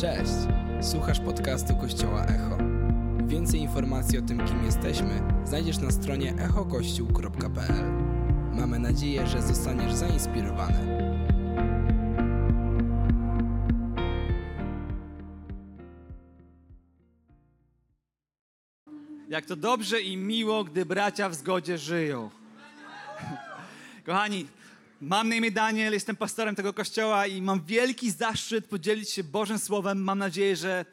Cześć! Słuchasz podcastu Kościoła Echo. Więcej informacji o tym, kim jesteśmy, znajdziesz na stronie echokościół.pl. Mamy nadzieję, że zostaniesz zainspirowany. Jak to dobrze i miło, gdy bracia w zgodzie żyją. Kochani, mam na imię Daniel, jestem pastorem tego kościoła i mam wielki zaszczyt podzielić się Bożym Słowem. Mam nadzieję, że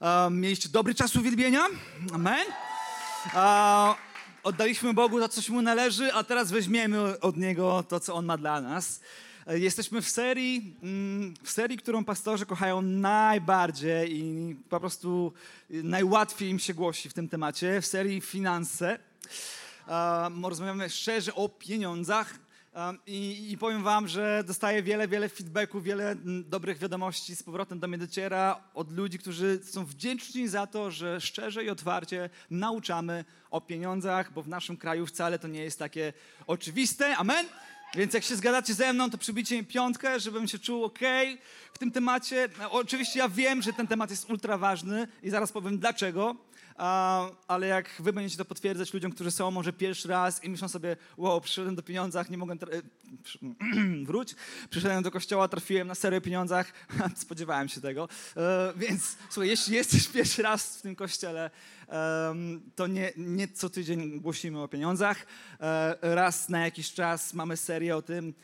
um, mieliście dobry czas uwielbienia. Amen. Oddaliśmy Bogu to, co się Mu należy, a teraz weźmiemy od Niego to, co On ma dla nas. Jesteśmy w serii, mm, w serii, którą pastorzy kochają najbardziej i po prostu najłatwiej im się głosi w tym temacie, w serii Finanse. Rozmawiamy szczerze o pieniądzach i, i powiem wam, że dostaję wiele, wiele feedbacku, wiele dobrych wiadomości z powrotem do mnie dociera od ludzi, którzy są wdzięczni za to, że szczerze i otwarcie nauczamy o pieniądzach, bo w naszym kraju wcale to nie jest takie oczywiste. Amen? Więc jak się zgadzacie ze mną, to przybijcie mi piątkę, żebym się czuł ok w tym temacie. No, Oczywiście ja wiem, że ten temat jest ultra ważny i zaraz powiem dlaczego, ale jak wy będziecie to potwierdzać ludziom, którzy są może pierwszy raz i myślą sobie, wow, przyszedłem do pieniądzach, nie mogę... tra- Wróć. Przyszedłem do kościoła, trafiłem na serię pieniądzach, spodziewałem się tego. E, więc słuchaj, jeśli jesteś pierwszy raz w tym kościele, to nie, nie co tydzień głosimy o pieniądzach. E, Raz na jakiś czas mamy serię o tym,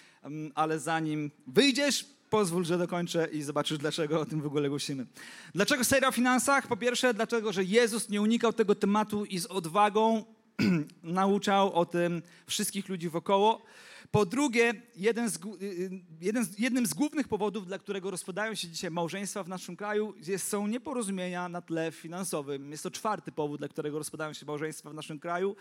ale zanim wyjdziesz, pozwól, że dokończę i zobaczysz, dlaczego o tym w ogóle głosimy. Dlaczego seria o finansach? Po pierwsze, dlatego, że Jezus nie unikał tego tematu i z odwagą nauczał o tym wszystkich ludzi wokoło. Po drugie, jeden z, y, y, jeden z, jednym z głównych powodów, dla którego rozpadają się dzisiaj małżeństwa w naszym kraju, jest, są nieporozumienia na tle finansowym. Jest to czwarty powód, dla którego rozpadają się małżeństwa w naszym kraju.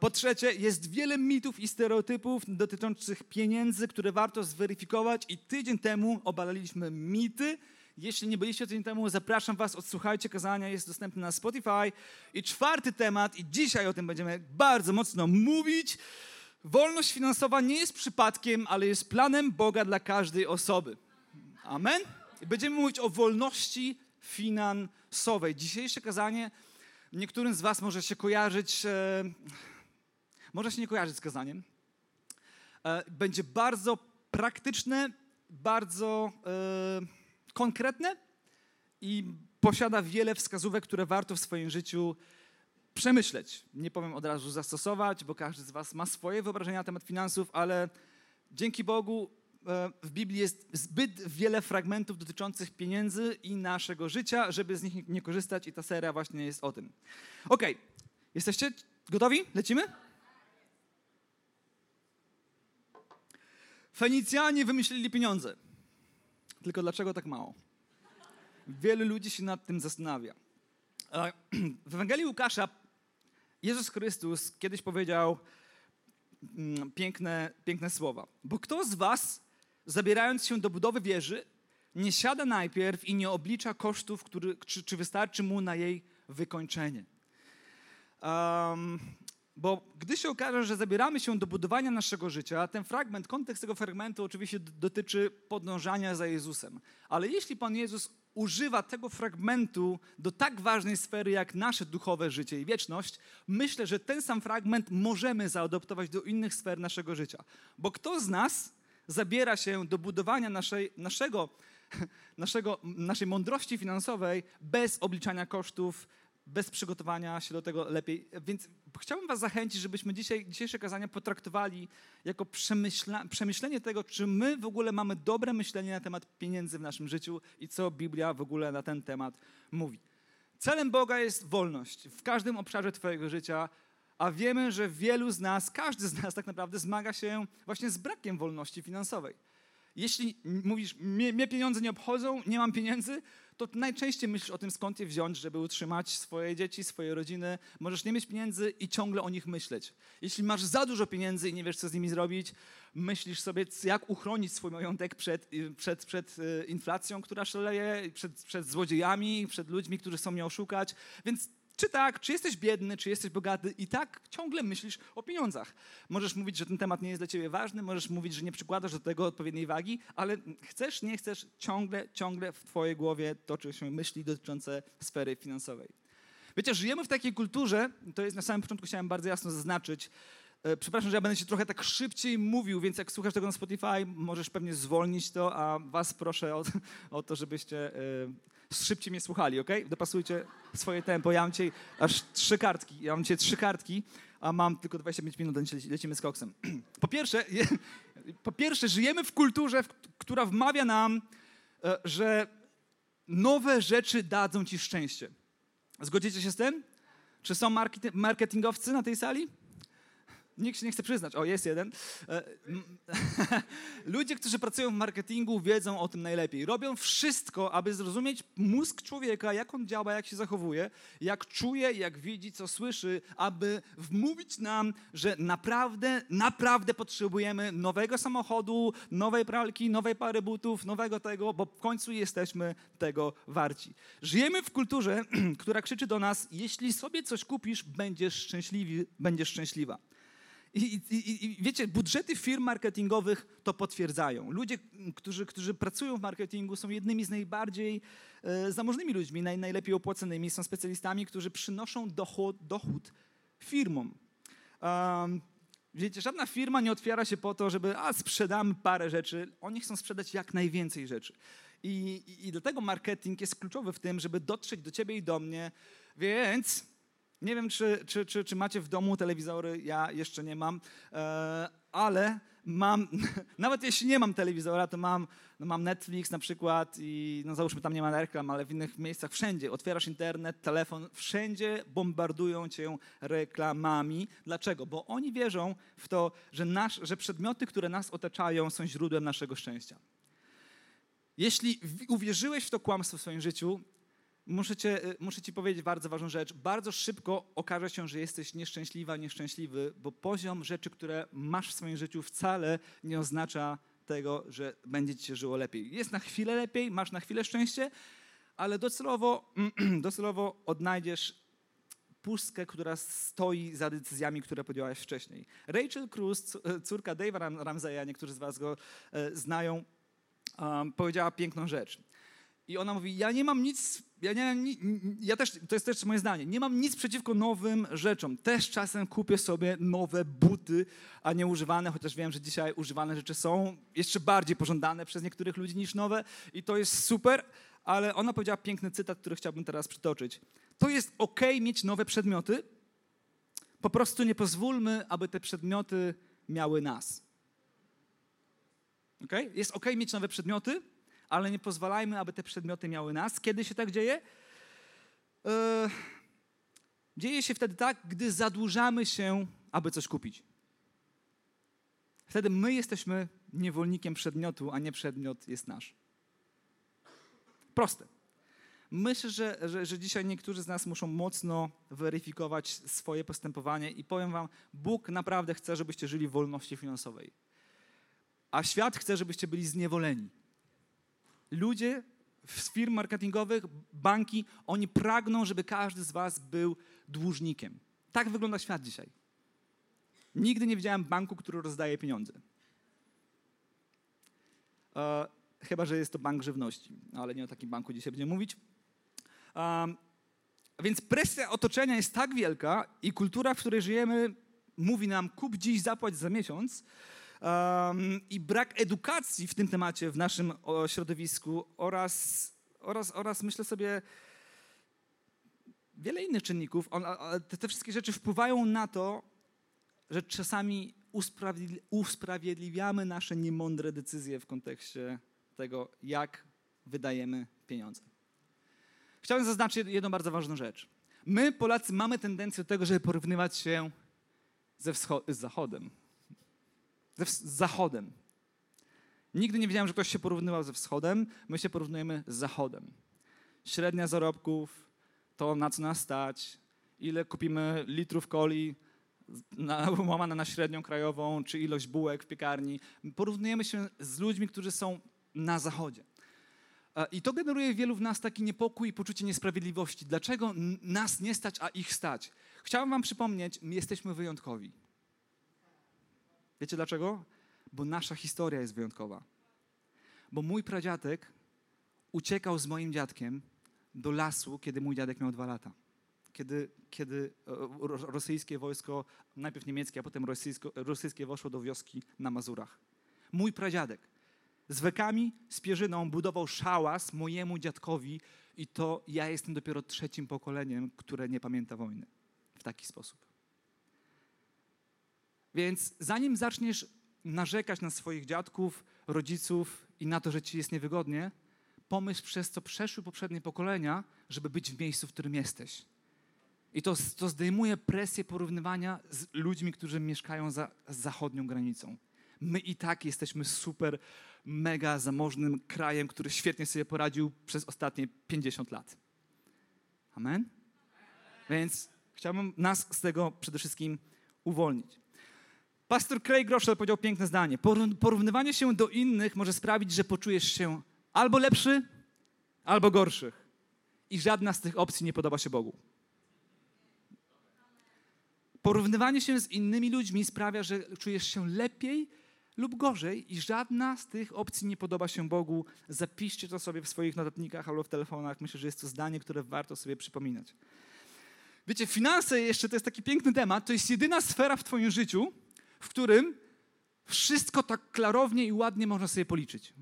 Po trzecie, jest wiele mitów i stereotypów dotyczących pieniędzy, które warto zweryfikować i tydzień temu obalaliśmy mity. Jeśli nie byliście tydzień temu, zapraszam was, odsłuchajcie kazania, jest dostępny na Spotify. I czwarty temat, i dzisiaj o tym będziemy bardzo mocno mówić. Wolność finansowa nie jest przypadkiem, ale jest planem Boga dla każdej osoby. Amen? Będziemy mówić o wolności finansowej. Dzisiejsze kazanie niektórym z Was może się kojarzyć, e, może się nie kojarzyć z kazaniem. E, będzie bardzo praktyczne, bardzo e, konkretne i posiada wiele wskazówek, które warto w swoim życiu przemyśleć. Nie powiem od razu zastosować, bo każdy z Was ma swoje wyobrażenia na temat finansów, ale dzięki Bogu w Biblii jest zbyt wiele fragmentów dotyczących pieniędzy i naszego życia, żeby z nich nie korzystać i ta seria właśnie jest o tym. Ok, jesteście gotowi? Lecimy? Fenicjanie wymyślili pieniądze. Tylko dlaczego tak mało? Wielu ludzi się nad tym zastanawia. E, W Ewangelii Łukasza Jezus Chrystus kiedyś powiedział mm, piękne, piękne słowa. Bo kto z was, zabierając się do budowy wieży, nie siada najpierw i nie oblicza kosztów, który, czy, czy wystarczy mu na jej wykończenie? Um, bo gdy się okaże, że zabieramy się do budowania naszego życia, ten fragment, kontekst tego fragmentu oczywiście dotyczy podążania za Jezusem. Ale jeśli Pan Jezus używa tego fragmentu do tak ważnej sfery jak nasze duchowe życie i wieczność, myślę, że ten sam fragment możemy zaadoptować do innych sfer naszego życia. Bo kto z nas zabiera się do budowania naszej, naszego, naszego, naszej mądrości finansowej bez obliczania kosztów, bez przygotowania się do tego lepiej. Więc chciałbym Was zachęcić, żebyśmy dzisiaj, dzisiejsze kazania potraktowali jako przemyślenie tego, czy my w ogóle mamy dobre myślenie na temat pieniędzy w naszym życiu i co Biblia w ogóle na ten temat mówi. Celem Boga jest wolność w każdym obszarze Twojego życia, a wiemy, że wielu z nas, każdy z nas tak naprawdę zmaga się właśnie z brakiem wolności finansowej. Jeśli mówisz, mnie, pieniądze nie obchodzą, nie mam pieniędzy, to najczęściej myślisz o tym, skąd je wziąć, żeby utrzymać swoje dzieci, swoje rodziny. Możesz nie mieć pieniędzy i ciągle o nich myśleć. Jeśli masz za dużo pieniędzy i nie wiesz, co z nimi zrobić, myślisz sobie, jak uchronić swój majątek przed, przed, przed e, inflacją, która szaleje, przed, przed złodziejami, przed ludźmi, którzy chcą mnie oszukać. Więc Czy tak, czy jesteś biedny, czy jesteś bogaty i tak ciągle myślisz o pieniądzach. Możesz mówić, że ten temat nie jest dla ciebie ważny, możesz mówić, że nie przykładasz do tego odpowiedniej wagi, ale chcesz, nie chcesz, ciągle, ciągle w twojej głowie toczy się myśli dotyczące sfery finansowej. Wiecie, żyjemy w takiej kulturze, to jest na samym początku chciałem bardzo jasno zaznaczyć, Przepraszam, że ja będę się trochę tak szybciej mówił, więc jak słuchasz tego na Spotify, możesz pewnie zwolnić to, a was proszę o, o to, żebyście y, szybciej mnie słuchali, ok? Dopasujcie swoje tempo. Ja mam dzisiaj aż trzy kartki. Ja mam dzisiaj trzy kartki, a mam tylko 25 minut, lecimy z koksem. Po pierwsze, po pierwsze żyjemy w kulturze, która wmawia nam, e, że nowe rzeczy dadzą ci szczęście. Zgodzicie się z tym? Czy są marketingowcy na tej sali? Nikt się nie chce przyznać. O, jest jeden. E, ludzie, którzy pracują w marketingu, wiedzą o tym najlepiej. Robią wszystko, aby zrozumieć mózg człowieka, jak on działa, jak się zachowuje, jak czuje, jak widzi, co słyszy, aby wmówić nam, że naprawdę, naprawdę potrzebujemy nowego samochodu, nowej pralki, nowej pary butów, nowego tego, bo w końcu jesteśmy tego warci. Żyjemy w kulturze, która krzyczy do nas: jeśli sobie coś kupisz, będziesz szczęśliwy, będziesz szczęśliwa. I, i, I, wiecie, budżety firm marketingowych to potwierdzają. Ludzie, którzy, którzy pracują w marketingu, są jednymi z najbardziej e, zamożnymi ludźmi, naj, najlepiej opłacanymi. Są specjalistami, którzy przynoszą dochód, dochód firmom. Um, wiecie, żadna firma nie otwiera się po to, żeby a sprzedamy parę rzeczy. Oni chcą sprzedać jak najwięcej rzeczy. I, i, I dlatego marketing jest kluczowy w tym, żeby dotrzeć do ciebie i do mnie. Więc nie wiem, czy, czy, czy, czy macie w domu telewizory, ja jeszcze nie mam, e, ale mam, nawet jeśli nie mam telewizora, to mam, no mam Netflix na przykład i no załóżmy tam nie ma reklam, ale w innych miejscach wszędzie. Otwierasz internet, telefon, wszędzie bombardują cię reklamami. Dlaczego? Bo oni wierzą w to, że, nasz, że przedmioty, które nas otaczają są źródłem naszego szczęścia. Jeśli uwierzyłeś w to kłamstwo w swoim życiu, muszę, cię, y, muszę ci powiedzieć bardzo ważną rzecz. Bardzo szybko okaże się, że jesteś nieszczęśliwa, nieszczęśliwy, bo poziom rzeczy, które masz w swoim życiu wcale nie oznacza tego, że będzie ci się żyło lepiej. Jest na chwilę lepiej, masz na chwilę szczęście, ale docelowo, docelowo odnajdziesz pustkę, która stoi za decyzjami, które podjęłaś wcześniej. Rachel Cruz, córka Dave'a Ramseya, niektórzy z was go e, znają, powiedziała piękną rzecz. I ona mówi, ja nie mam nic, ja, nie, ja też, to jest też moje zdanie, nie mam nic przeciwko nowym rzeczom. Też czasem kupię sobie nowe buty, a nie używane, chociaż wiem, że dzisiaj używane rzeczy są jeszcze bardziej pożądane przez niektórych ludzi niż nowe i to jest super, ale ona powiedziała piękny cytat, który chciałbym teraz przytoczyć. To jest ok mieć nowe przedmioty, po prostu nie pozwólmy, aby te przedmioty miały nas. Okay? Jest ok mieć nowe przedmioty, ale nie pozwalajmy, aby te przedmioty miały nas. Kiedy się tak dzieje? E, dzieje się wtedy tak, gdy zadłużamy się, aby coś kupić. Wtedy my jesteśmy niewolnikiem przedmiotu, a nie przedmiot jest nasz. Proste. Myślę, że, że, że, dzisiaj niektórzy z nas muszą mocno weryfikować swoje postępowanie i powiem wam, Bóg naprawdę chce, żebyście żyli w wolności finansowej. A świat chce, żebyście byli zniewoleni ludzie z firm marketingowych, banki, oni pragną, żeby każdy z was był dłużnikiem. Tak wygląda świat dzisiaj. Nigdy nie widziałem banku, który rozdaje pieniądze. E, chyba, że jest to bank żywności, ale nie o takim banku dzisiaj będziemy mówić. E, więc presja otoczenia jest tak wielka i kultura, w której żyjemy, mówi nam kup dziś, zapłać za miesiąc, um, i brak edukacji w tym temacie w naszym środowisku oraz, oraz, oraz myślę sobie wiele innych czynników. On, te, te wszystkie rzeczy wpływają na to, że czasami usprawiedliwiamy nasze niemądre decyzje w kontekście tego, jak wydajemy pieniądze. Chciałem zaznaczyć jedną bardzo ważną rzecz. My, Polacy, mamy tendencję do tego, żeby porównywać się ze z Zachodem z Zachodem. Nigdy nie wiedziałem, że ktoś się porównywał ze Wschodem. My się porównujemy z Zachodem. Średnia zarobków, to na co nas stać, ile kupimy litrów coli na, łamane na średnią krajową, czy ilość bułek w piekarni. Porównujemy się z ludźmi, którzy są na Zachodzie. E, I to generuje wielu w nas taki niepokój i poczucie niesprawiedliwości. Dlaczego nas nie stać, a ich stać? Chciałem wam przypomnieć, my jesteśmy wyjątkowi. Wiecie dlaczego? Bo nasza historia jest wyjątkowa. Bo mój pradziadek uciekał z moim dziadkiem do lasu, kiedy mój dziadek miał dwa lata. Kiedy, kiedy e, rosyjskie wojsko, najpierw niemieckie, a potem rosyjsko, rosyjskie weszło do wioski na Mazurach. Mój pradziadek z wekami, z pierzyną budował szałas mojemu dziadkowi i to ja jestem dopiero trzecim pokoleniem, które nie pamięta wojny w taki sposób. Więc zanim zaczniesz narzekać na swoich dziadków, rodziców i na to, że ci jest niewygodnie, pomyśl przez co przeszły poprzednie pokolenia, żeby być w miejscu, w którym jesteś. I to, to zdejmuje presję porównywania z ludźmi, którzy mieszkają za zachodnią granicą. My i tak jesteśmy super, mega zamożnym krajem, który świetnie sobie poradził przez ostatnie 50 lat. Amen? Więc chciałbym nas z tego przede wszystkim uwolnić. Pastor Craig Groeschel powiedział piękne zdanie. Porównywanie się do innych może sprawić, że poczujesz się albo lepszy, albo gorszy. I żadna z tych opcji nie podoba się Bogu. Porównywanie się z innymi ludźmi sprawia, że czujesz się lepiej lub gorzej i żadna z tych opcji nie podoba się Bogu. Zapiszcie to sobie w swoich notatnikach albo w telefonach. Myślę, że jest to zdanie, które warto sobie przypominać. Wiecie, finanse jeszcze to jest taki piękny temat. To jest jedyna sfera w Twoim życiu, w którym wszystko tak klarownie i ładnie można sobie policzyć.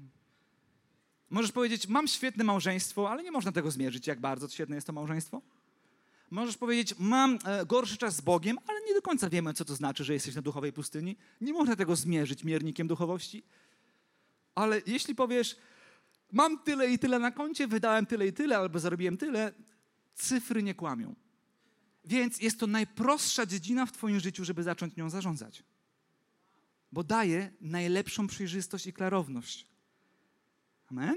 Możesz powiedzieć, mam świetne małżeństwo, ale nie można tego zmierzyć, jak bardzo świetne jest to małżeństwo. Możesz powiedzieć, mam e, gorszy czas z Bogiem, ale nie do końca wiemy, co to znaczy, że jesteś na duchowej pustyni. Nie można tego zmierzyć miernikiem duchowości. Ale jeśli powiesz, mam tyle i tyle na koncie, wydałem tyle i tyle, albo zarobiłem tyle, cyfry nie kłamią. Więc jest to najprostsza dziedzina w Twoim życiu, żeby zacząć nią zarządzać. Bo daje najlepszą przejrzystość i klarowność. Amen?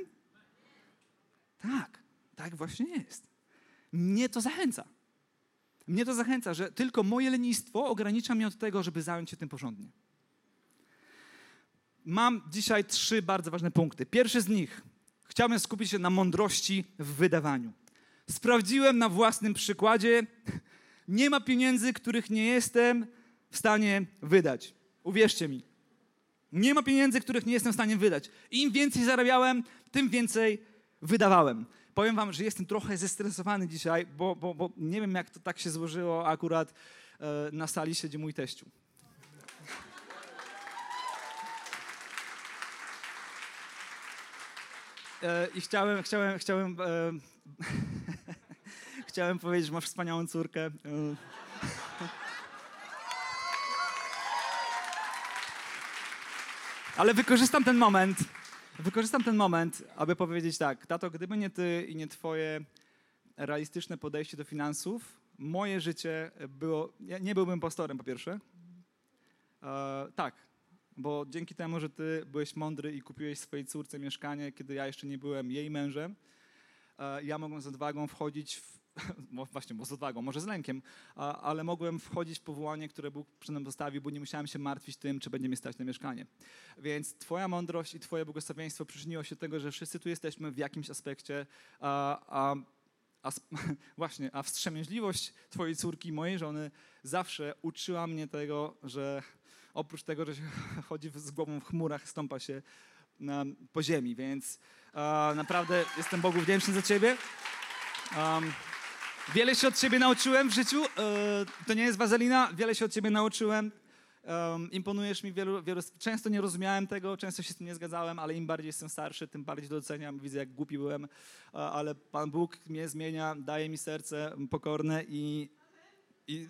Tak, tak właśnie jest. Mnie to zachęca. Mnie to zachęca, że tylko moje lenistwo ogranicza mnie od tego, żeby zająć się tym porządnie. Mam dzisiaj trzy bardzo ważne punkty. Pierwszy z nich chciałbym skupić się na mądrości w wydawaniu. Sprawdziłem na własnym przykładzie, nie ma pieniędzy, których nie jestem w stanie wydać. Uwierzcie mi. Nie ma pieniędzy, których nie jestem w stanie wydać. Im więcej zarabiałem, tym więcej wydawałem. Powiem wam, że jestem trochę zestresowany dzisiaj, bo, bo, bo nie wiem, jak to tak się złożyło. Akurat e, na sali siedzi mój teściu. E, I chciałem, chciałem, chciałem, e, chciałem powiedzieć, że masz wspaniałą córkę. Ale wykorzystam ten moment Wykorzystam ten moment, aby powiedzieć tak, tato, gdyby nie ty i nie twoje realistyczne podejście do finansów, moje życie było, ja nie byłbym pastorem po pierwsze. E, tak, bo dzięki temu, że ty byłeś mądry i kupiłeś swojej córce mieszkanie, kiedy ja jeszcze nie byłem jej mężem, e, ja mogłem z odwagą wchodzić w właśnie, bo z odwagą, może z lękiem, ale mogłem wchodzić w powołanie, które Bóg przy nam zostawił, bo nie musiałem się martwić tym, czy będzie mi stać na mieszkanie. Więc Twoja mądrość i Twoje błogosławieństwo przyczyniło się do tego, że wszyscy tu jesteśmy w jakimś aspekcie, a, a, a właśnie, a wstrzemięźliwość Twojej córki mojej żony zawsze uczyła mnie tego, że oprócz tego, że się chodzi z głową w chmurach, stąpa się na, po ziemi, więc naprawdę jestem Bogu wdzięczny za Ciebie. Um, Wiele się od ciebie nauczyłem w życiu. E, to nie jest wazelina. Wiele się od ciebie nauczyłem. imponujesz mi wielu, wielu, Często nie rozumiałem tego, często się z tym nie zgadzałem, ale im bardziej jestem starszy, tym bardziej doceniam. Widzę, jak głupi byłem, e, ale Pan Bóg mnie zmienia, daje mi serce pokorne i... i...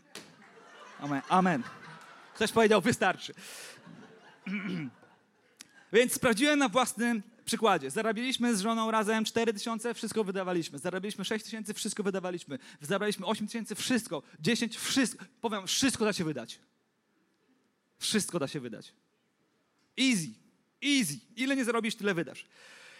Amen. Amen. Ktoś powiedział, wystarczy. Więc sprawdziłem na własnym przykładzie. Zarabialiśmy z żoną razem 4 tysiące, wszystko wydawaliśmy. Zarabialiśmy 6 tysięcy, wszystko wydawaliśmy. Zarabialiśmy 8 tysięcy, wszystko. 10, wszystko. Powiem, wszystko da się wydać. Wszystko da się wydać. Easy. Easy. Ile nie zarobisz, tyle wydasz.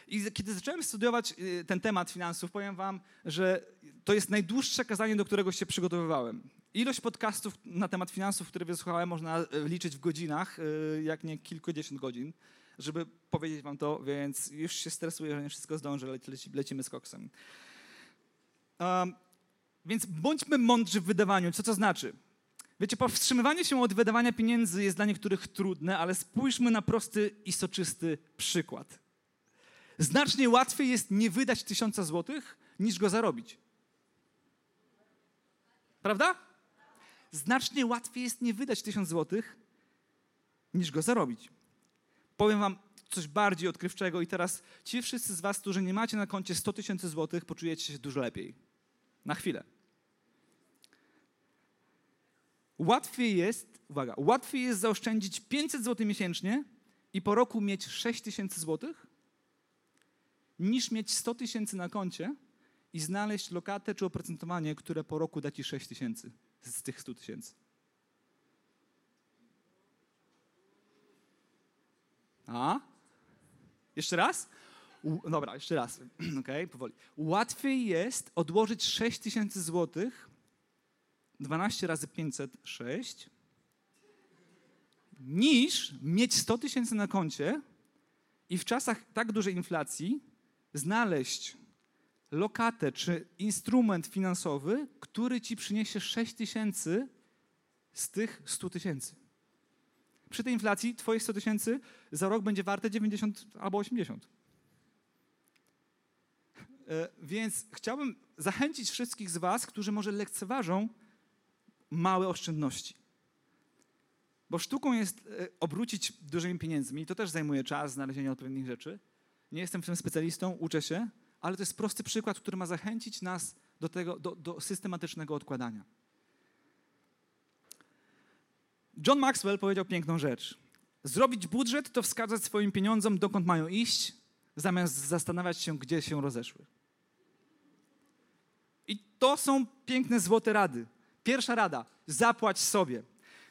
I kiedy zacząłem studiować y, ten temat finansów, powiem wam, że to jest najdłuższe kazanie, do którego się przygotowywałem. Ilość podcastów na temat finansów, które wysłuchałem, można liczyć w godzinach, y, jak nie kilkudziesiąt godzin żeby powiedzieć wam to, więc już się stresuję, że nie wszystko zdążę, leci, lecimy z koksem. Um, więc bądźmy mądrzy w wydawaniu. Co to znaczy? Wiecie, powstrzymywanie się od wydawania pieniędzy jest dla niektórych trudne, ale spójrzmy na prosty i soczysty przykład. Znacznie łatwiej jest nie wydać tysiąca złotych, niż go zarobić. Prawda? Znacznie łatwiej jest nie wydać tysiąc złotych, niż go zarobić. Powiem wam coś bardziej odkrywczego i teraz ci wszyscy z was, którzy nie macie na koncie 100 tysięcy złotych, poczujecie się dużo lepiej. Na chwilę. Łatwiej jest, uwaga, łatwiej jest zaoszczędzić 500 zł miesięcznie i po roku mieć 6 tysięcy złotych, niż mieć 100 tysięcy na koncie i znaleźć lokatę czy oprocentowanie, które po roku da ci 6 tysięcy z tych 100 tysięcy. A? Jeszcze raz? U, dobra, jeszcze raz. ok, powoli. Łatwiej jest odłożyć 6 tysięcy złotych 12 razy 506 niż mieć 100 tysięcy na koncie i w czasach tak dużej inflacji znaleźć lokatę czy instrument finansowy, który ci przyniesie 6 tysięcy z tych 100 tysięcy. Przy tej inflacji twoje 100 tysięcy za rok będzie warte 90 albo 80. E, więc chciałbym zachęcić wszystkich z Was, którzy może lekceważą małe oszczędności. Bo sztuką jest e, obrócić dużymi pieniędzmi. To też zajmuje czas, znalezienie odpowiednich rzeczy. Nie jestem w tym specjalistą, uczę się, ale to jest prosty przykład, który ma zachęcić nas do, tego, do, do systematycznego odkładania. John Maxwell powiedział piękną rzecz. Zrobić budżet to wskazać swoim pieniądzom, dokąd mają iść, zamiast zastanawiać się, gdzie się rozeszły. I to są piękne, złote rady. Pierwsza rada: zapłać sobie.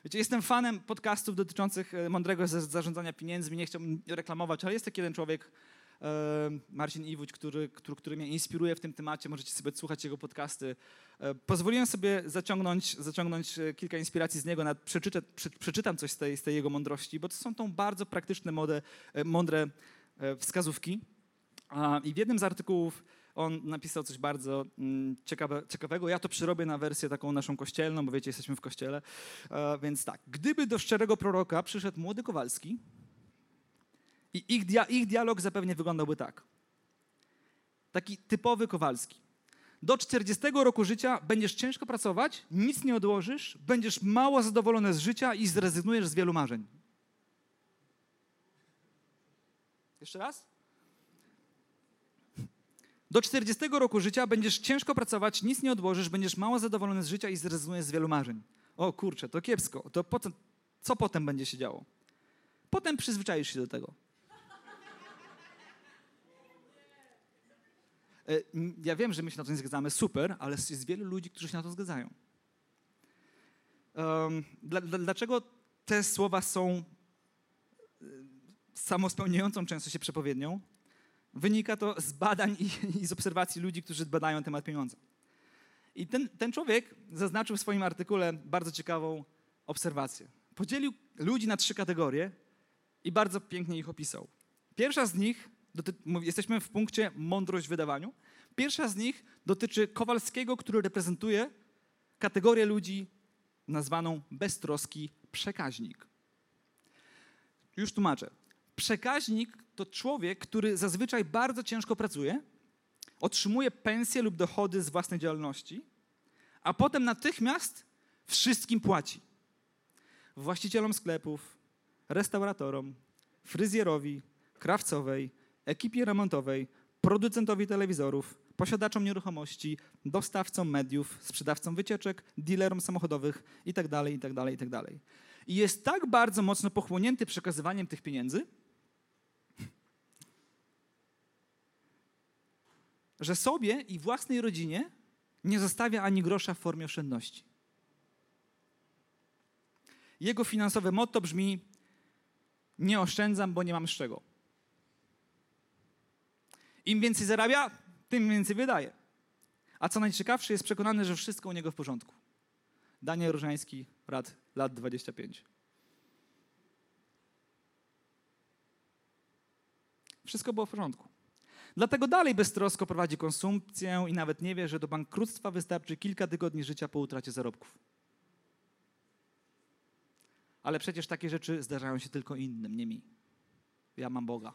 Wiecie, jestem fanem podcastów dotyczących e, mądrego zarządzania pieniędzmi. Nie chciałbym reklamować, ale jest taki jeden człowiek, Marcin Iwódź, który, który, który mnie inspiruje w tym temacie. Możecie sobie słuchać jego podcasty. E, pozwoliłem sobie zaciągnąć, zaciągnąć kilka inspiracji z niego, nawet przeczytam, przeczytam coś z tej, z tej jego mądrości, bo to są tą bardzo praktyczne, młode, mądre wskazówki. I w jednym z artykułów on napisał coś bardzo mm, ciekawe, ciekawego. Ja to przyrobię na wersję taką naszą kościelną, bo wiecie, jesteśmy w kościele. E, więc tak, gdyby do szczerego proroka przyszedł młody Kowalski i ich, dia ich dialog zapewne wyglądałby tak. Taki typowy Kowalski. Do 40 roku życia będziesz ciężko pracować, nic nie odłożysz, będziesz mało zadowolony z życia i zrezygnujesz z wielu marzeń. Jeszcze raz? Do 40 roku życia będziesz ciężko pracować, nic nie odłożysz, będziesz mało zadowolony z życia i zrezygnujesz z wielu marzeń. O kurczę, to kiepsko. To potem, co potem będzie się działo? Potem przyzwyczaisz się do tego. Ja wiem, że my się na to nie zgadzamy, super, ale jest wielu ludzi, którzy się na to zgadzają. Dlaczego te słowa są e, samospełniającą często się przepowiednią? Wynika to z badań i z obserwacji ludzi, którzy badają temat pieniądza. I ten, ten człowiek zaznaczył w swoim artykule bardzo ciekawą obserwację. Podzielił ludzi na trzy kategorie i bardzo pięknie ich opisał. Pierwsza z nich, jesteśmy w punkcie mądrość w wydawaniu. Pierwsza z nich dotyczy Kowalskiego, który reprezentuje kategorię ludzi nazwaną beztroski przekaźnik. Już tłumaczę. Przekaźnik to człowiek, który zazwyczaj bardzo ciężko pracuje, otrzymuje pensję lub dochody z własnej działalności, a potem natychmiast wszystkim płaci. Właścicielom sklepów, restauratorom, fryzjerowi, krawcowej, ekipie remontowej, producentowi telewizorów, posiadaczom nieruchomości, dostawcom mediów, sprzedawcom wycieczek, dealerom samochodowych itd., itd., itd. I jest tak bardzo mocno pochłonięty przekazywaniem tych pieniędzy, że sobie i własnej rodzinie nie zostawia ani grosza w formie oszczędności. Jego finansowe motto brzmi: Nie oszczędzam, bo nie mam z czego. Im więcej zarabia, tym więcej wydaje. A co najciekawsze, jest przekonany, że wszystko u niego w porządku. Daniel Różański, rad, lat 25. Wszystko było w porządku. Dlatego dalej beztrosko prowadzi konsumpcję i nawet nie wie, że do bankructwa wystarczy kilka tygodni życia po utracie zarobków. Ale przecież takie rzeczy zdarzają się tylko innym, nie mi. Ja mam Boga.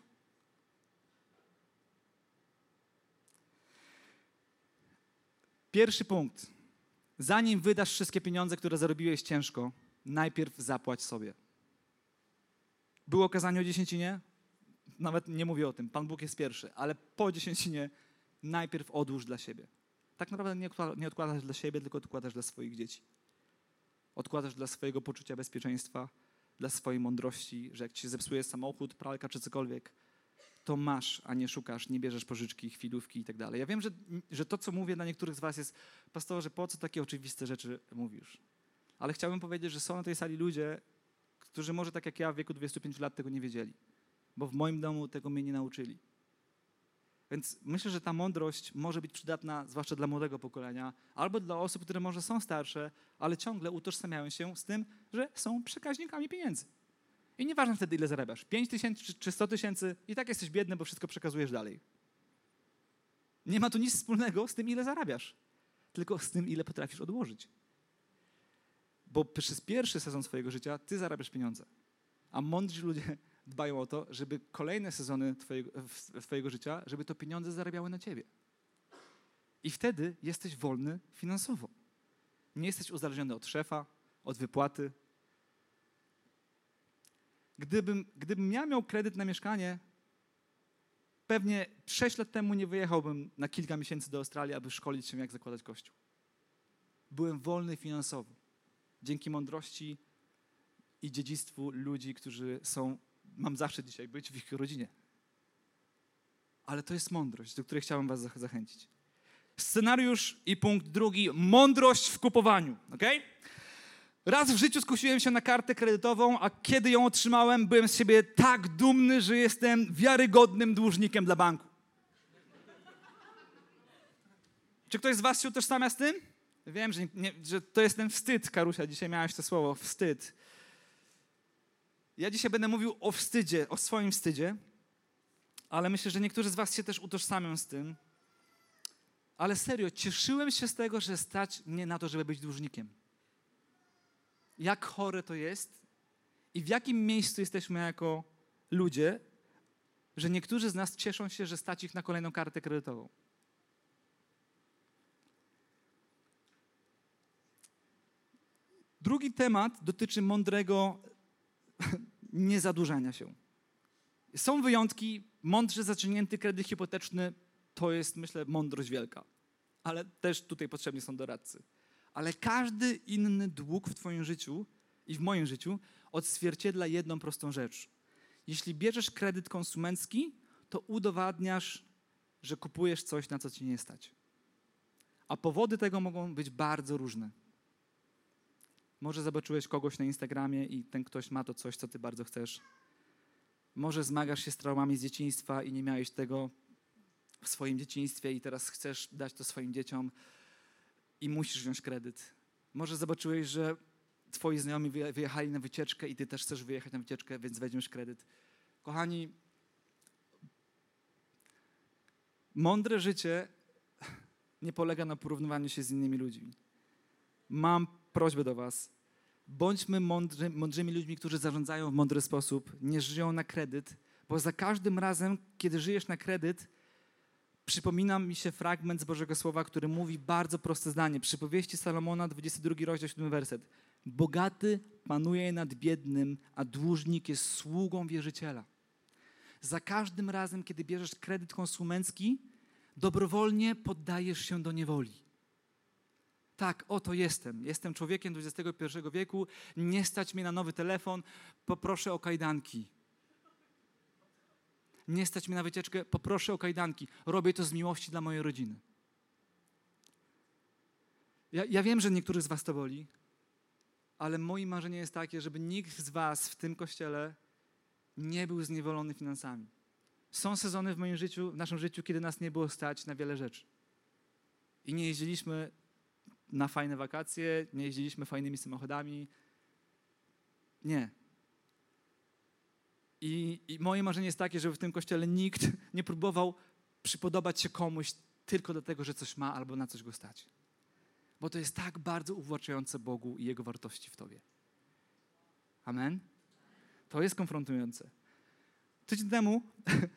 Pierwszy punkt. Zanim wydasz wszystkie pieniądze, które zarobiłeś ciężko, najpierw zapłać sobie. Było kazanie o dziesięcinie? Nawet nie mówię o tym. Pan Bóg jest pierwszy, ale po dziesięcinie najpierw odłóż dla siebie. Tak naprawdę nie, nie odkładasz dla siebie, tylko odkładasz dla swoich dzieci. Odkładasz dla swojego poczucia bezpieczeństwa, dla swojej mądrości, że jak ci zepsuje samochód, pralka czy cokolwiek, to masz, a nie szukasz, nie bierzesz pożyczki, chwilówki i tak dalej. Ja wiem, że, że to, co mówię dla niektórych z was jest, pastorze, po co takie oczywiste rzeczy mówisz? Ale chciałbym powiedzieć, że są na tej sali ludzie, którzy może tak jak ja w wieku 25 lat tego nie wiedzieli, bo w moim domu tego mnie nie nauczyli. Więc myślę, że ta mądrość może być przydatna, zwłaszcza dla młodego pokolenia, albo dla osób, które może są starsze, ale ciągle utożsamiają się z tym, że są przekaźnikami pieniędzy. I nieważne wtedy, ile zarabiasz. 5 tysięcy czy 100 tysięcy, i tak jesteś biedny, bo wszystko przekazujesz dalej. Nie ma tu nic wspólnego z tym, ile zarabiasz, tylko z tym, ile potrafisz odłożyć. Bo przez pierwszy sezon swojego życia ty zarabiasz pieniądze, a mądrzy ludzie dbają o to, żeby kolejne sezony twojego, twojego życia, żeby to pieniądze zarabiały na ciebie. I wtedy jesteś wolny finansowo. Nie jesteś uzależniony od szefa, od wypłaty, Gdybym, gdybym ja miał kredyt na mieszkanie, pewnie 6 lat temu nie wyjechałbym na kilka miesięcy do Australii, aby szkolić się, jak zakładać kościół. Byłem wolny finansowo. Dzięki mądrości i dziedzictwu ludzi, którzy są, mam zaszczyt dzisiaj być w ich rodzinie. Ale to jest mądrość, do której chciałem Was zachęcić. Scenariusz i punkt drugi: mądrość w kupowaniu. Okay? Raz w życiu skusiłem się na kartę kredytową, a kiedy ją otrzymałem, byłem z siebie tak dumny, że jestem wiarygodnym dłużnikiem dla banku. Czy ktoś z Was się utożsamia z tym? Wiem, że, nie, że to jest ten wstyd, Karusia. Dzisiaj miałaś to słowo, wstyd. Ja dzisiaj będę mówił o wstydzie, o swoim wstydzie, ale myślę, że niektórzy z Was się też utożsamią z tym. Ale serio, cieszyłem się z tego, że stać mnie na to, żeby być dłużnikiem jak chore to jest i w jakim miejscu jesteśmy jako ludzie, że niektórzy z nas cieszą się, że stać ich na kolejną kartę kredytową. Drugi temat dotyczy mądrego niezadłużania się. Są wyjątki, mądrze zaciągnięty kredyt hipoteczny to jest, myślę, mądrość wielka. Ale też tutaj potrzebni są doradcy ale każdy inny dług w Twoim życiu i w moim życiu odzwierciedla jedną prostą rzecz. Jeśli bierzesz kredyt konsumencki, to udowadniasz, że kupujesz coś, na co ci nie stać. A powody tego mogą być bardzo różne. Może zobaczyłeś kogoś na Instagramie i ten ktoś ma to coś, co ty bardzo chcesz. Może zmagasz się z traumami z dzieciństwa i nie miałeś tego w swoim dzieciństwie i teraz chcesz dać to swoim dzieciom i musisz wziąć kredyt. Może zobaczyłeś, że twoi znajomi wyjechali na wycieczkę i ty też chcesz wyjechać na wycieczkę, więc weźmiesz kredyt. Kochani, mądre życie nie polega na porównywaniu się z innymi ludźmi. Mam prośbę do was. Bądźmy mądry, mądrymi ludźmi, którzy zarządzają w mądry sposób, nie żyją na kredyt, bo za każdym razem, kiedy żyjesz na kredyt, przypomina mi się fragment z Bożego Słowa, który mówi bardzo proste zdanie. Przypowieści Salomona, 22 rozdział, 7 werset. Bogaty panuje nad biednym, a dłużnik jest sługą wierzyciela. Za każdym razem, kiedy bierzesz kredyt konsumencki, dobrowolnie poddajesz się do niewoli. Tak, oto jestem. Jestem człowiekiem XXI wieku. Nie stać mnie na nowy telefon. Poproszę o kajdanki nie stać mnie na wycieczkę, poproszę o kajdanki. Robię to z miłości dla mojej rodziny. Ja, ja wiem, że niektórych z Was to boli, ale moje marzenie jest takie, żeby nikt z Was w tym kościele nie był zniewolony finansami. Są sezony w moim życiu, w naszym życiu, kiedy nas nie było stać na wiele rzeczy. I nie jeździliśmy na fajne wakacje, nie jeździliśmy fajnymi samochodami. Nie. I, I moje marzenie jest takie, żeby w tym kościele nikt nie próbował przypodobać się komuś tylko dlatego, że coś ma albo na coś go stać. Bo to jest tak bardzo uwłaczające Bogu i Jego wartości w Tobie. Amen? To jest konfrontujące. Tydzień temu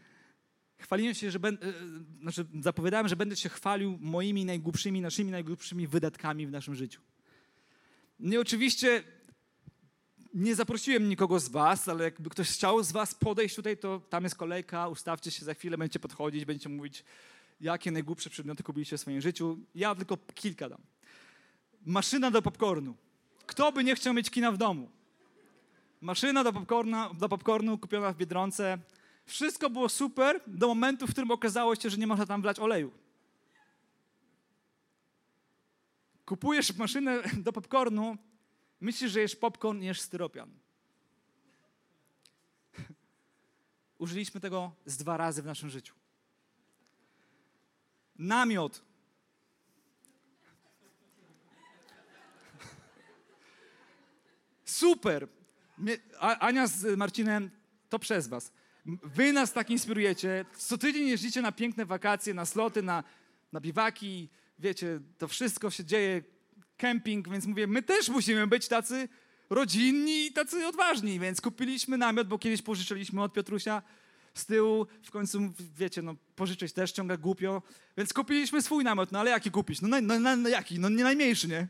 chwaliłem się, że będę, znaczy zapowiadałem, że będę się chwalił moimi najgłupszymi, naszymi najgłupszymi wydatkami w naszym życiu. Nie oczywiście nie zaprosiłem nikogo z was, ale jakby ktoś chciał z was podejść tutaj, to tam jest kolejka, ustawcie się, za chwilę będziecie podchodzić, będziecie mówić, jakie najgłupsze przedmioty kupiliście w swoim życiu. Ja tylko kilka dam. Maszyna do popcornu. Kto by nie chciał mieć kina w domu? Maszyna do popcornu, do popcornu kupiona w Biedronce. Wszystko było super do momentu, w którym okazało się, że nie można tam wlać oleju. Kupujesz maszynę do popcornu, myślisz, że jesz popcorn, jesz styropian. Użyliśmy tego z dwa razy w naszym życiu. Namiot. Super. Ania z Marcinem, to przez was. Wy nas tak inspirujecie. Co tydzień jeździcie na piękne wakacje, na sloty, na, na biwaki. Wiecie, to wszystko się dzieje, kemping, więc mówię, my też musimy być tacy rodzinni i tacy odważni, więc kupiliśmy namiot, bo kiedyś pożyczyliśmy od Piotrusia z tyłu, w końcu, wiecie, no pożyczyć też ciągle głupio, więc kupiliśmy swój namiot, no ale jaki kupić? No, no, no, no jaki? No nie najmniejszy, nie?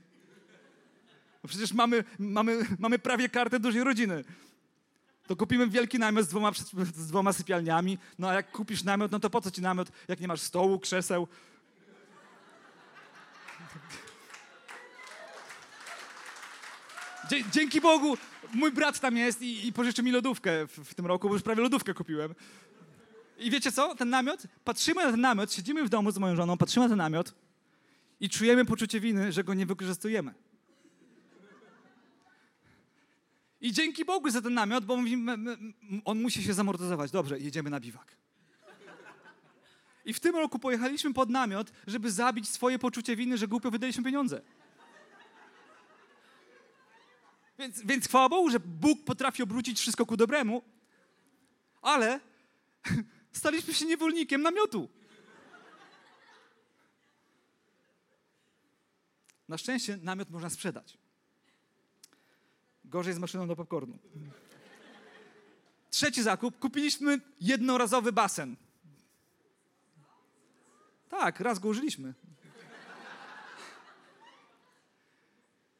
Bo przecież mamy, mamy, mamy prawie kartę dużej rodziny. To kupimy wielki namiot z dwoma, z dwoma sypialniami, no a jak kupisz namiot, no to po co ci namiot, jak nie masz stołu, krzeseł? Dzięki Bogu mój brat tam jest i, i pożyczy mi lodówkę w, w, tym roku, bo już prawie lodówkę kupiłem. I wiecie co? Ten namiot, patrzymy na ten namiot, siedzimy w domu z moją żoną, patrzymy na ten namiot i czujemy poczucie winy, że go nie wykorzystujemy. I dzięki Bogu za ten namiot, bo mówimy, on musi się zamortyzować. Dobrze, jedziemy na biwak. I w tym roku pojechaliśmy pod namiot, żeby zabić swoje poczucie winy, że głupio wydaliśmy pieniądze. Więc, więc chwała Bogu, że Bóg potrafi obrócić wszystko ku dobremu, ale staliśmy się niewolnikiem namiotu. Na szczęście namiot można sprzedać. Gorzej z maszyną do popcornu. Trzeci zakup. Kupiliśmy jednorazowy basen. Tak, raz go użyliśmy.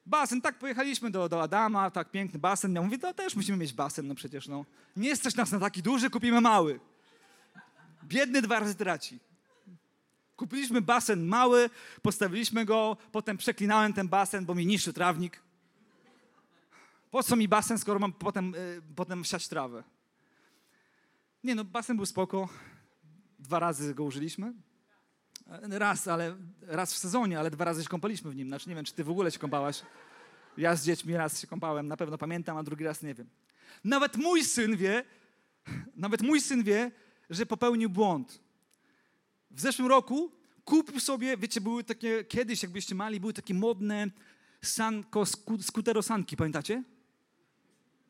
Basen, tak, pojechaliśmy do, do Adama, tak, piękny basen. Ja mówię, to też musimy mieć basen, no przecież, no. Nie jesteś nas na taki duży, kupimy mały. Biedny dwa razy traci. Kupiliśmy basen mały, postawiliśmy go, potem przeklinałem ten basen, bo mi niszczy trawnik. Po co mi basen, skoro mam potem, y, potem siać trawę? Nie no, basen był spoko. Dwa razy go użyliśmy. Raz, ale raz w sezonie, ale dwa razy się kąpaliśmy w nim. Znaczy nie wiem, czy ty w ogóle się kąpałaś. Ja z dziećmi raz się kąpałem, na pewno pamiętam, a drugi raz nie wiem. Nawet mój syn wie, nawet mój syn wie, że popełnił błąd. W zeszłym roku kupił sobie, wiecie, były takie, kiedyś jakbyście mali, były takie modne sanko, skuterosanki, pamiętacie?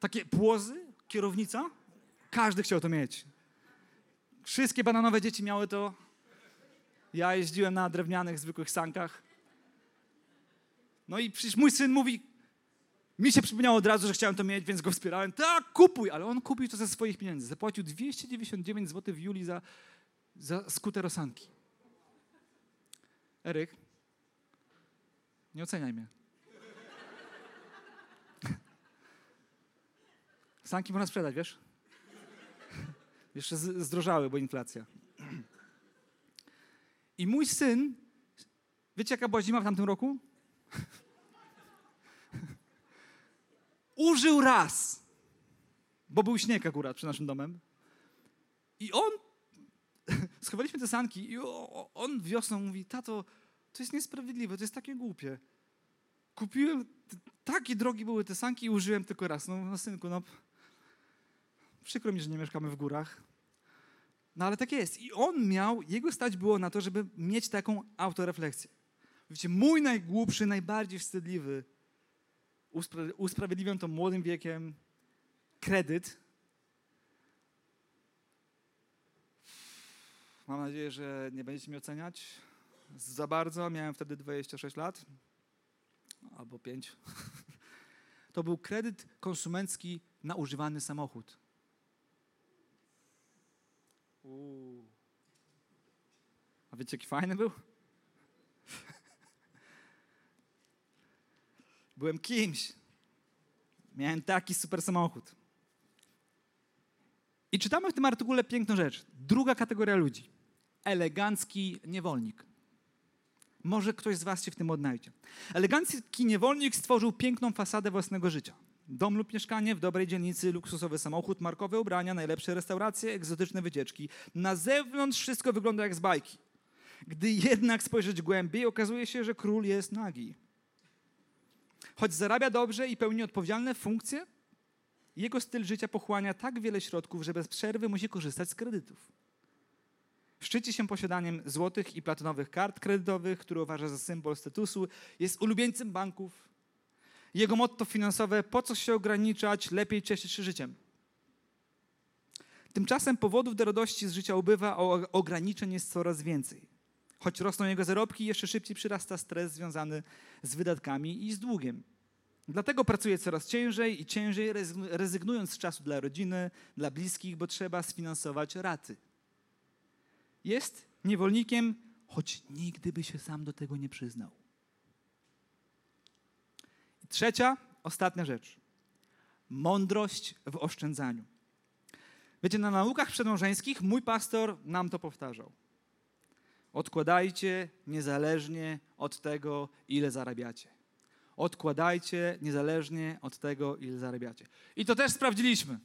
Takie płozy, kierownica. Każdy chciał to mieć. Wszystkie bananowe dzieci miały to. Ja jeździłem na drewnianych, zwykłych sankach. No i przecież mój syn mówi, mi się przypomniało od razu, że chciałem to mieć, więc go wspierałem. Tak, kupuj! Ale on kupił to ze swoich pieniędzy. Zapłacił 299 zł w Julii za, za skuterosanki. Eryk, nie oceniaj mnie. Sanki można sprzedać, wiesz? Jeszcze zdrożały, bo inflacja. I mój syn, wiecie jaka była zima w tamtym roku? Użył raz, bo był śnieg akurat przy naszym domem. I on, schowaliśmy te sanki i on wiosną mówi, tato, to jest niesprawiedliwe, to jest takie głupie. Kupiłem, takie drogi były te sanki i użyłem tylko raz. No, no synku, no przykro mi, że nie mieszkamy w górach. No ale tak jest. I on miał, jego stać było na to, żeby mieć taką autorefleksję. Wiecie, mój najgłupszy, najbardziej wstydliwy, uspra usprawiedliwiam to młodym wiekiem, kredyt. Mam nadzieję, że nie będziecie mi oceniać za bardzo. Miałem wtedy 26 lat albo 5. To był kredyt konsumencki na używany samochód. Uuu. A wiecie, jaki fajny był? Byłem kimś. Miałem taki super samochód. I czytamy w tym artykule piękną rzecz. Druga kategoria ludzi. Elegancki niewolnik. Może ktoś z Was się w tym odnajdzie. Elegancki niewolnik stworzył piękną fasadę własnego życia. Dom lub mieszkanie w dobrej dzielnicy, luksusowy samochód, markowe ubrania, najlepsze restauracje, egzotyczne wycieczki. Na zewnątrz wszystko wygląda jak z bajki. Gdy jednak spojrzeć głębiej, okazuje się, że król jest nagi. Choć zarabia dobrze i pełni odpowiedzialne funkcje, jego styl życia pochłania tak wiele środków, że bez przerwy musi korzystać z kredytów. Szczyci się posiadaniem złotych i platynowych kart kredytowych, które uważa za symbol statusu, jest ulubieńcem banków. Jego motto finansowe: po co się ograniczać, lepiej cieszyć się życiem. Tymczasem powodów do radości z życia ubywa, a ograniczeń jest coraz więcej. Choć rosną jego zarobki, jeszcze szybciej przyrasta stres związany z wydatkami i z długiem. Dlatego pracuje coraz ciężej i ciężej, rezygnując z czasu dla rodziny, dla bliskich, bo trzeba sfinansować raty. Jest niewolnikiem, choć nigdy by się sam do tego nie przyznał. Trzecia, ostatnia rzecz. Mądrość w oszczędzaniu. Wiecie, na naukach przedmałżeńskich mój pastor nam to powtarzał. Odkładajcie niezależnie od tego, ile zarabiacie. Odkładajcie niezależnie od tego, ile zarabiacie. I to też sprawdziliśmy.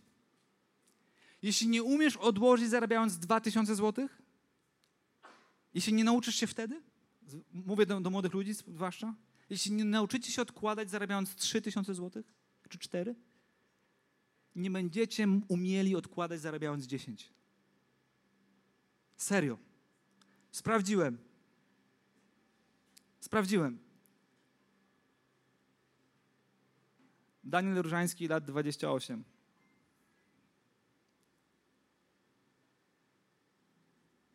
Jeśli nie umiesz odłożyć zarabiając 2000 zł, jeśli nie nauczysz się wtedy, mówię do, do młodych ludzi zwłaszcza, jeśli nie nauczycie się odkładać zarabiając 3000 zł czy 4, nie będziecie umieli odkładać zarabiając 10. Serio. Sprawdziłem. Sprawdziłem. Daniel Różański, lat 28.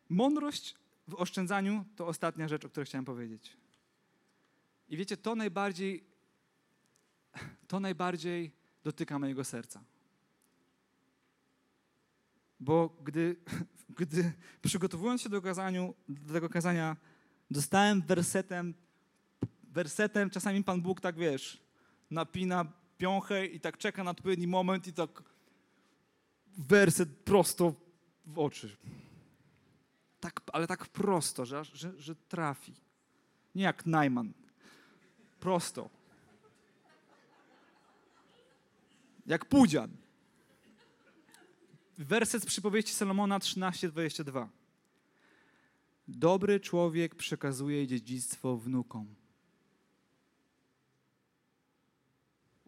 Mądrość w oszczędzaniu to ostatnia rzecz, o której chciałem powiedzieć. I wiecie, to najbardziej, to najbardziej dotyka mojego serca. Bo gdy, gdy przygotowując się do, kazaniu, do tego kazania, dostałem wersetem, wersetem, czasami Pan Bóg tak, wiesz, napina piąchę i tak czeka na odpowiedni moment i tak werset prosto w oczy. Tak, ale tak prosto, że, że, że trafi. Nie jak Najman. Prosto. Jak Pudzian. Werset z przypowieści Salomona 13:22. Dobry człowiek przekazuje dziedzictwo wnukom.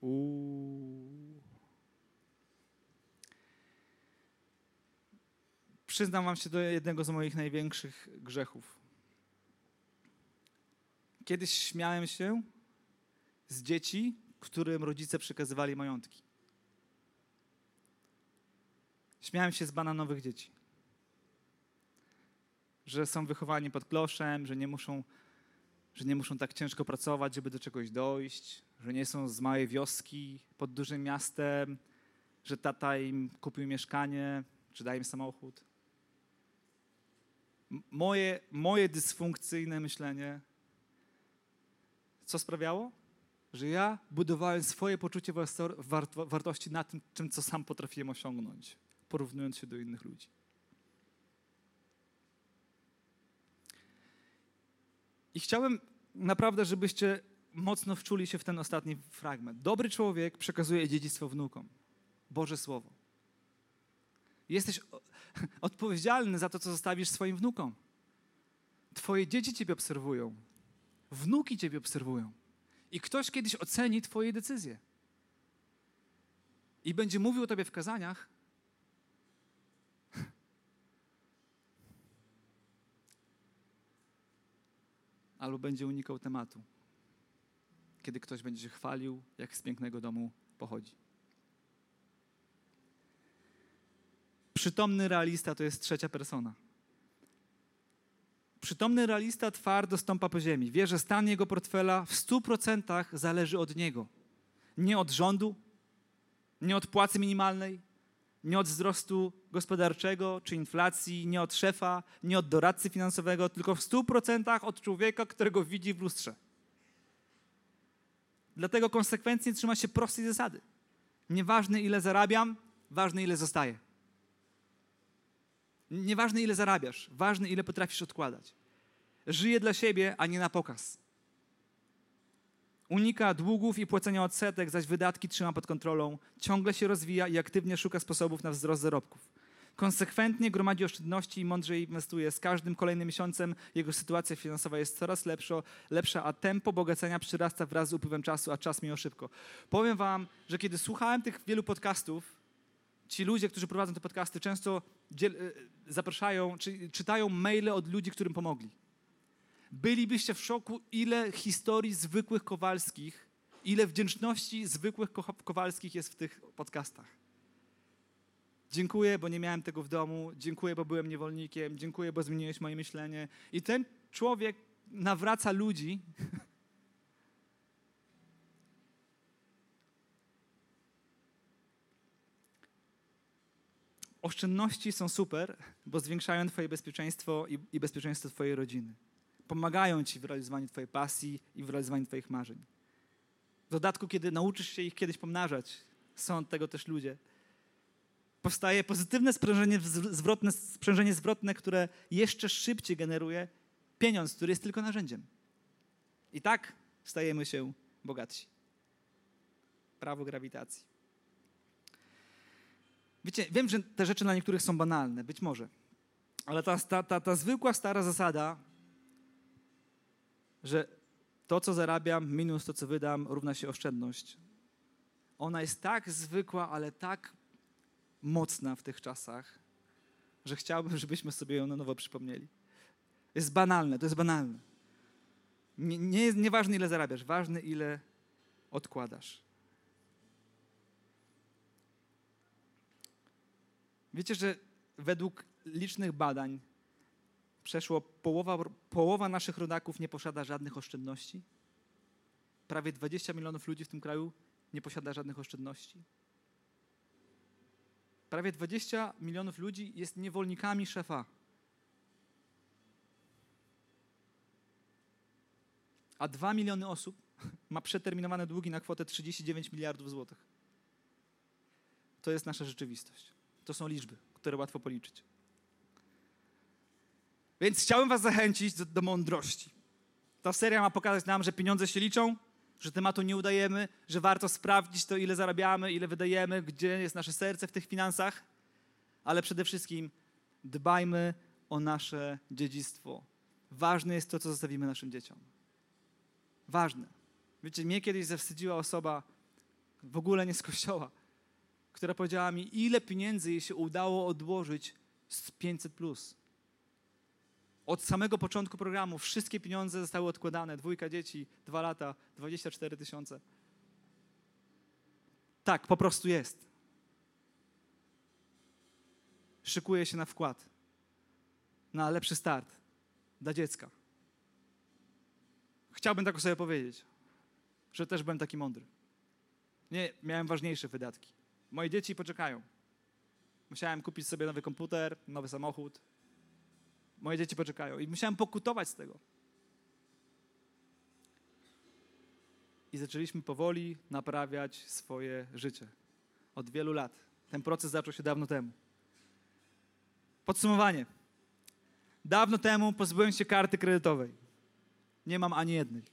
Uuu. Przyznam wam się do jednego z moich największych grzechów. Kiedyś śmiałem się z dzieci, którym rodzice przekazywali majątki. Śmiałem się z bananowych dzieci. Że są wychowani pod kloszem, że nie muszą, że nie muszą tak ciężko pracować, żeby do czegoś dojść, że nie są z małej wioski pod dużym miastem, że tata im kupił mieszkanie, czy daje im samochód. Moje, moje dysfunkcyjne myślenie, co sprawiało? Że ja budowałem swoje poczucie wartości na tym, czym, co sam potrafiłem osiągnąć porównując się do innych ludzi. I chciałem naprawdę, żebyście mocno wczuli się w ten ostatni fragment. Dobry człowiek przekazuje dziedzictwo wnukom. Boże Słowo. Jesteś odpowiedzialny za to, co zostawisz swoim wnukom. Twoje dzieci Ciebie obserwują. Wnuki Ciebie obserwują. I ktoś kiedyś oceni Twoje decyzje. I będzie mówił o Tobie w kazaniach, albo będzie unikał tematu, kiedy ktoś będzie się chwalił, jak z pięknego domu pochodzi. Przytomny realista to jest trzecia persona. Przytomny realista twardo stąpa po ziemi. Wie, że stan jego portfela w 100% zależy od niego. Nie od rządu, nie od płacy minimalnej, nie od wzrostu gospodarczego czy inflacji, nie od szefa, nie od doradcy finansowego, tylko w 100% od człowieka, którego widzi w lustrze. Dlatego konsekwentnie trzyma się prostej zasady. Nieważne ile zarabiam, ważne ile zostaje. Nieważne ile zarabiasz, ważne ile potrafisz odkładać. Żyje dla siebie, a nie na pokaz. Unika długów i płacenia odsetek, zaś wydatki trzyma pod kontrolą, ciągle się rozwija i aktywnie szuka sposobów na wzrost zarobków. Konsekwentnie gromadzi oszczędności i mądrze inwestuje. Z każdym kolejnym miesiącem jego sytuacja finansowa jest coraz lepsza, lepsza, a tempo bogacenia przyrasta wraz z upływem czasu, a czas mija szybko. Powiem wam, że kiedy słuchałem tych wielu podcastów, ci ludzie, którzy prowadzą te podcasty, często e, zapraszają, czy czytają maile od ludzi, którym pomogli. Bylibyście w szoku, ile historii zwykłych Kowalskich, ile wdzięczności zwykłych ko- Kowalskich jest w tych podcastach. Dziękuję, bo nie miałem tego w domu. Dziękuję, bo byłem niewolnikiem. Dziękuję, bo zmieniłeś moje myślenie. I ten człowiek nawraca ludzi. Oszczędności są super, bo zwiększają Twoje bezpieczeństwo i, i bezpieczeństwo Twojej rodziny. Pomagają Ci w realizowaniu Twojej pasji i w realizowaniu Twoich marzeń. W dodatku, kiedy nauczysz się ich kiedyś pomnażać, są od tego też ludzie. Powstaje pozytywne sprzężenie zwrotne, sprzężenie zwrotne, które jeszcze szybciej generuje pieniądz, który jest tylko narzędziem. I tak stajemy się bogatsi. Prawo grawitacji. Wiecie, wiem, że te rzeczy dla niektórych są banalne, być może. Ale ta, ta, ta, ta zwykła, stara zasada, że to, co zarabiam, minus to, co wydam, równa się oszczędność. Ona jest tak zwykła, ale tak mocna w tych czasach, że chciałbym, żebyśmy sobie ją na nowo przypomnieli. Jest banalne, to jest banalne. Nie, nie nieważne, ile zarabiasz, ważne, ile odkładasz. Wiecie, że według licznych badań przeszło połowa, połowa naszych rodaków nie posiada żadnych oszczędności? Prawie 20 milionów ludzi w tym kraju nie posiada żadnych oszczędności? Prawie 20 milionów ludzi jest niewolnikami szefa. A 2 miliony osób ma przeterminowane długi na kwotę 39 miliardów złotych. To jest nasza rzeczywistość. To są liczby, które łatwo policzyć. Więc chciałem Was zachęcić do, do mądrości. Ta seria ma pokazać nam, że pieniądze się liczą, że tematu nie udajemy, że warto sprawdzić to, ile zarabiamy, ile wydajemy, gdzie jest nasze serce w tych finansach, ale przede wszystkim dbajmy o nasze dziedzictwo. Ważne jest to, co zostawimy naszym dzieciom. Ważne. Wiecie, mnie kiedyś zawstydziła osoba, w ogóle nie z kościoła, która powiedziała mi, ile pieniędzy jej się udało odłożyć z 500. Plus. Od samego początku programu wszystkie pieniądze zostały odkładane. Dwójka dzieci, dwa lata, 24 tysiące. Tak, po prostu jest. Szykuje się na wkład, na lepszy start dla dziecka. Chciałbym tak sobie powiedzieć, że też byłem taki mądry. Nie, miałem ważniejsze wydatki. Moje dzieci poczekają. Musiałem kupić sobie nowy komputer, nowy samochód, Moje dzieci poczekają. I musiałem pokutować z tego. I zaczęliśmy powoli naprawiać swoje życie. Od wielu lat. Ten proces zaczął się dawno temu. Podsumowanie. Dawno temu pozbyłem się karty kredytowej. Nie mam ani jednej.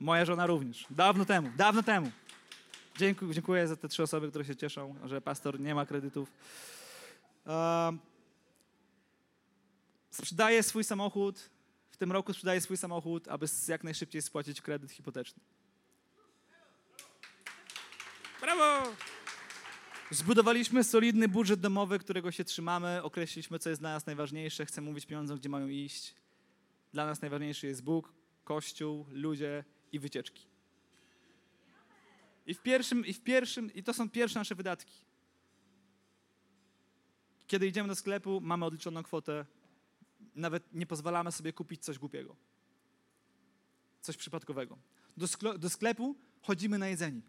Moja żona również. Dawno temu, dawno temu. Dziękuję, dziękuję za te trzy osoby, które się cieszą, że pastor nie ma kredytów. Um, sprzedaje swój samochód, w tym roku sprzedaje swój samochód, aby jak najszybciej spłacić kredyt hipoteczny. Brawo! Zbudowaliśmy solidny budżet domowy, którego się trzymamy, określiliśmy, co jest dla nas najważniejsze, chcemy mówić pieniądzom, gdzie mają iść. Dla nas najważniejszy jest Bóg, Kościół, ludzie i wycieczki. I w pierwszym, i w pierwszym, i to są pierwsze nasze wydatki. Kiedy idziemy do sklepu, mamy odliczoną kwotę nawet nie pozwalamy sobie kupić coś głupiego, coś przypadkowego. Do, do sklepu chodzimy na jedzenie.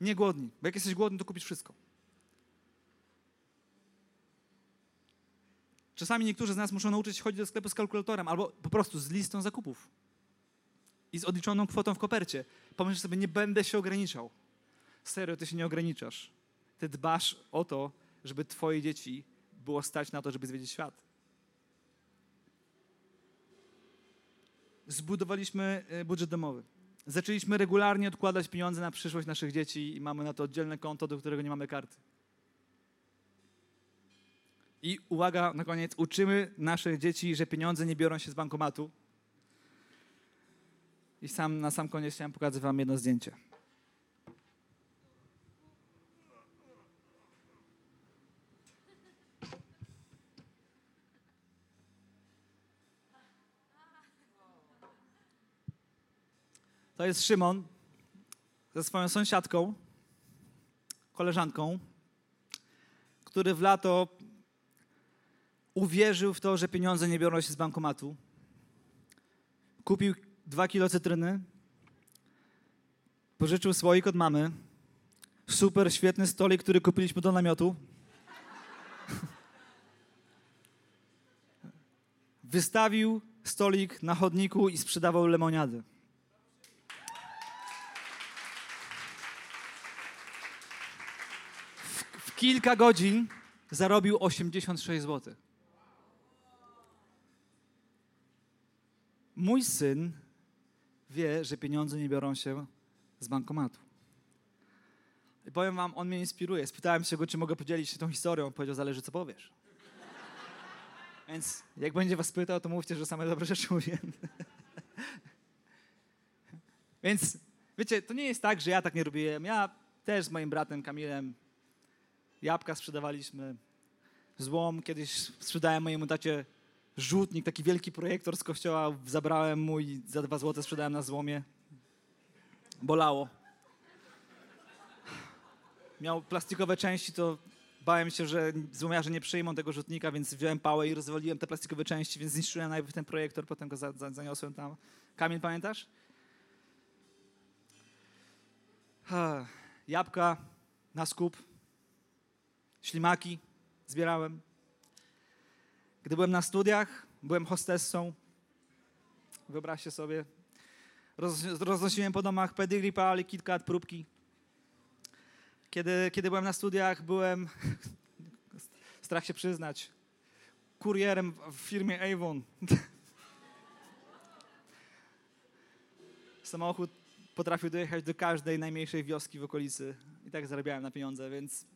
Nie głodni, bo jak jesteś głodny, to kupisz wszystko. Czasami niektórzy z nas muszą nauczyć się chodzić do sklepu z kalkulatorem albo po prostu z listą zakupów i z odliczoną kwotą w kopercie. Pomyśl sobie, nie będę się ograniczał. Serio, ty się nie ograniczasz. Ty dbasz o to, żeby twoje dzieci było stać na to, żeby zwiedzić świat. Zbudowaliśmy e, budżet domowy. Zaczęliśmy regularnie odkładać pieniądze na przyszłość naszych dzieci i mamy na to oddzielne konto, do którego nie mamy karty. I uwaga, na koniec, uczymy nasze dzieci, że pieniądze nie biorą się z bankomatu. I sam, na sam koniec chciałem pokazać wam jedno zdjęcie. To jest Szymon ze swoją sąsiadką, koleżanką, który w lato uwierzył w to, że pieniądze nie biorą się z bankomatu. Kupił dwa kilo cytryny, pożyczył słoik od mamy, super świetny stolik, który kupiliśmy do namiotu. Wystawił stolik na chodniku i sprzedawał lemoniady. W, w kilka godzin zarobił 86 zł. Mój syn wie, że pieniądze nie biorą się z bankomatu. I powiem wam, on mnie inspiruje. Spytałem się go, czy mogę podzielić się tą historią. On powiedział, zależy co powiesz. Więc jak będzie was pytał, to mówcie, że same dobre rzeczy mówię. Więc wiecie, to nie jest tak, że ja tak nie robiłem. Ja też z moim bratem Kamilem jabłka sprzedawaliśmy, złom. Kiedyś sprzedałem mojemu tacie rzutnik, taki wielki projektor z kościoła. Zabrałem mu i za dwa złote sprzedałem na złomie. Bolało. Miał plastikowe części, to bałem się, że złomiarze nie przyjmą tego rzutnika, więc wziąłem pałę i rozwaliłem te plastikowe części, więc zniszczyłem najpierw ten projektor, potem go za, za, zaniosłem tam. Kamil, pamiętasz? Jabłka na skup, ślimaki zbierałem. Gdy byłem na studiach, byłem hostessą. Wyobraźcie sobie. Roz, roznosiłem po domach pedigree, pali, KitKat, próbki. Kiedy, kiedy byłem na studiach, byłem, strach się przyznać, kurierem w firmie Avon. Samochód potrafił dojechać do każdej najmniejszej wioski w okolicy i tak zarabiałem na pieniądze, więc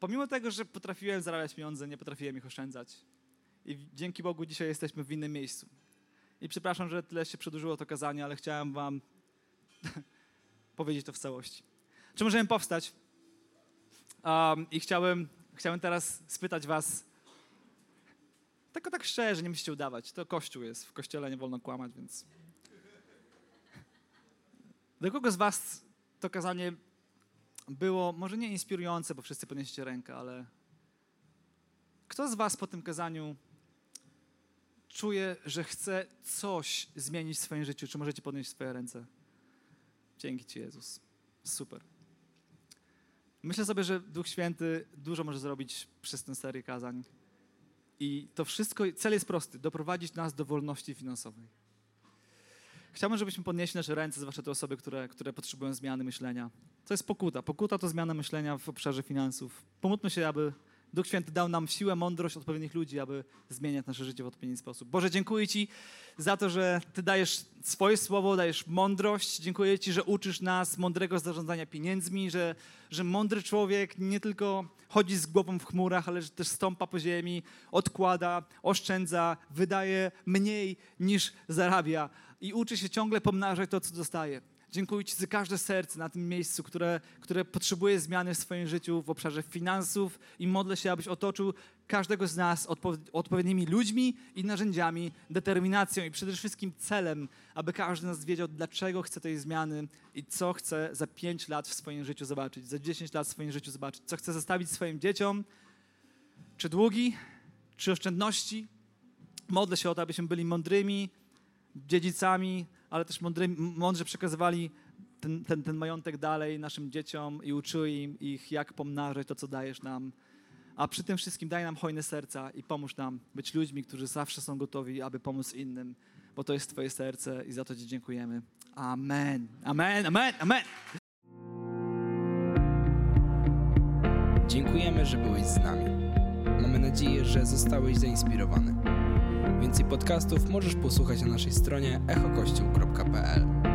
pomimo tego, że potrafiłem zarabiać pieniądze, nie potrafiłem ich oszczędzać. I dzięki Bogu dzisiaj jesteśmy w innym miejscu. I przepraszam, że tyle się przedłużyło to kazanie, ale chciałem wam powiedzieć to w całości. Czy możemy powstać? Um, I chciałem, chciałem teraz spytać was, tylko tak szczerze, nie musicie udawać. To kościół jest, w kościele nie wolno kłamać, więc... Do kogo z was to kazanie było może nie inspirujące, bo wszyscy podnieście rękę, ale kto z was po tym kazaniu czuje, że chce coś zmienić w swoim życiu? Czy możecie podnieść swoje ręce? Dzięki Ci, Jezus. Super. Myślę sobie, że Duch Święty dużo może zrobić przez tę serię kazań. I to wszystko, cel jest prosty, doprowadzić nas do wolności finansowej. Chciałbym, żebyśmy podnieśli nasze ręce, zwłaszcza te osoby, które, które potrzebują zmiany myślenia. To jest pokuta. Pokuta to zmiana myślenia w obszarze finansów. Pomódlmy się, aby Duch Święty dał nam siłę, mądrość odpowiednich ludzi, aby zmieniać nasze życie w odpowiedni sposób. Boże, dziękuję Ci za to, że Ty dajesz swoje słowo, dajesz mądrość. Dziękuję Ci, że uczysz nas mądrego zarządzania pieniędzmi, że, że mądry człowiek nie tylko chodzi z głową w chmurach, ale że też stąpa po ziemi, odkłada, oszczędza, wydaje mniej niż zarabia i uczy się ciągle pomnażać to, co dostaje. Dziękuję Ci za każde serce na tym miejscu, które, które potrzebuje zmiany w swoim życiu w obszarze finansów i modlę się, abyś otoczył każdego z nas odpo odpowiednimi ludźmi i narzędziami, determinacją i przede wszystkim celem, aby każdy z nas wiedział, dlaczego chce tej zmiany i co chce za 5 lat w swoim życiu zobaczyć, za 10 lat w swoim życiu zobaczyć, co chce zostawić swoim dzieciom? Czy długi, czy oszczędności. Modlę się o to, abyśmy byli mądrymi dziedzicami, ale też mądrymi, mądrze przekazywali ten, ten, ten majątek dalej naszym dzieciom i uczyli ich, jak pomnażać to, co dajesz nam. A przy tym wszystkim daj nam hojne serca i pomóż nam być ludźmi, którzy zawsze są gotowi, aby pomóc innym, bo to jest Twoje serce i za to Ci dziękujemy. Amen. Amen, amen, amen. Dziękujemy, że byłeś z nami. Mamy nadzieję, że zostałeś zainspirowany. Więcej podcastów możesz posłuchać na naszej stronie echokościół.pl.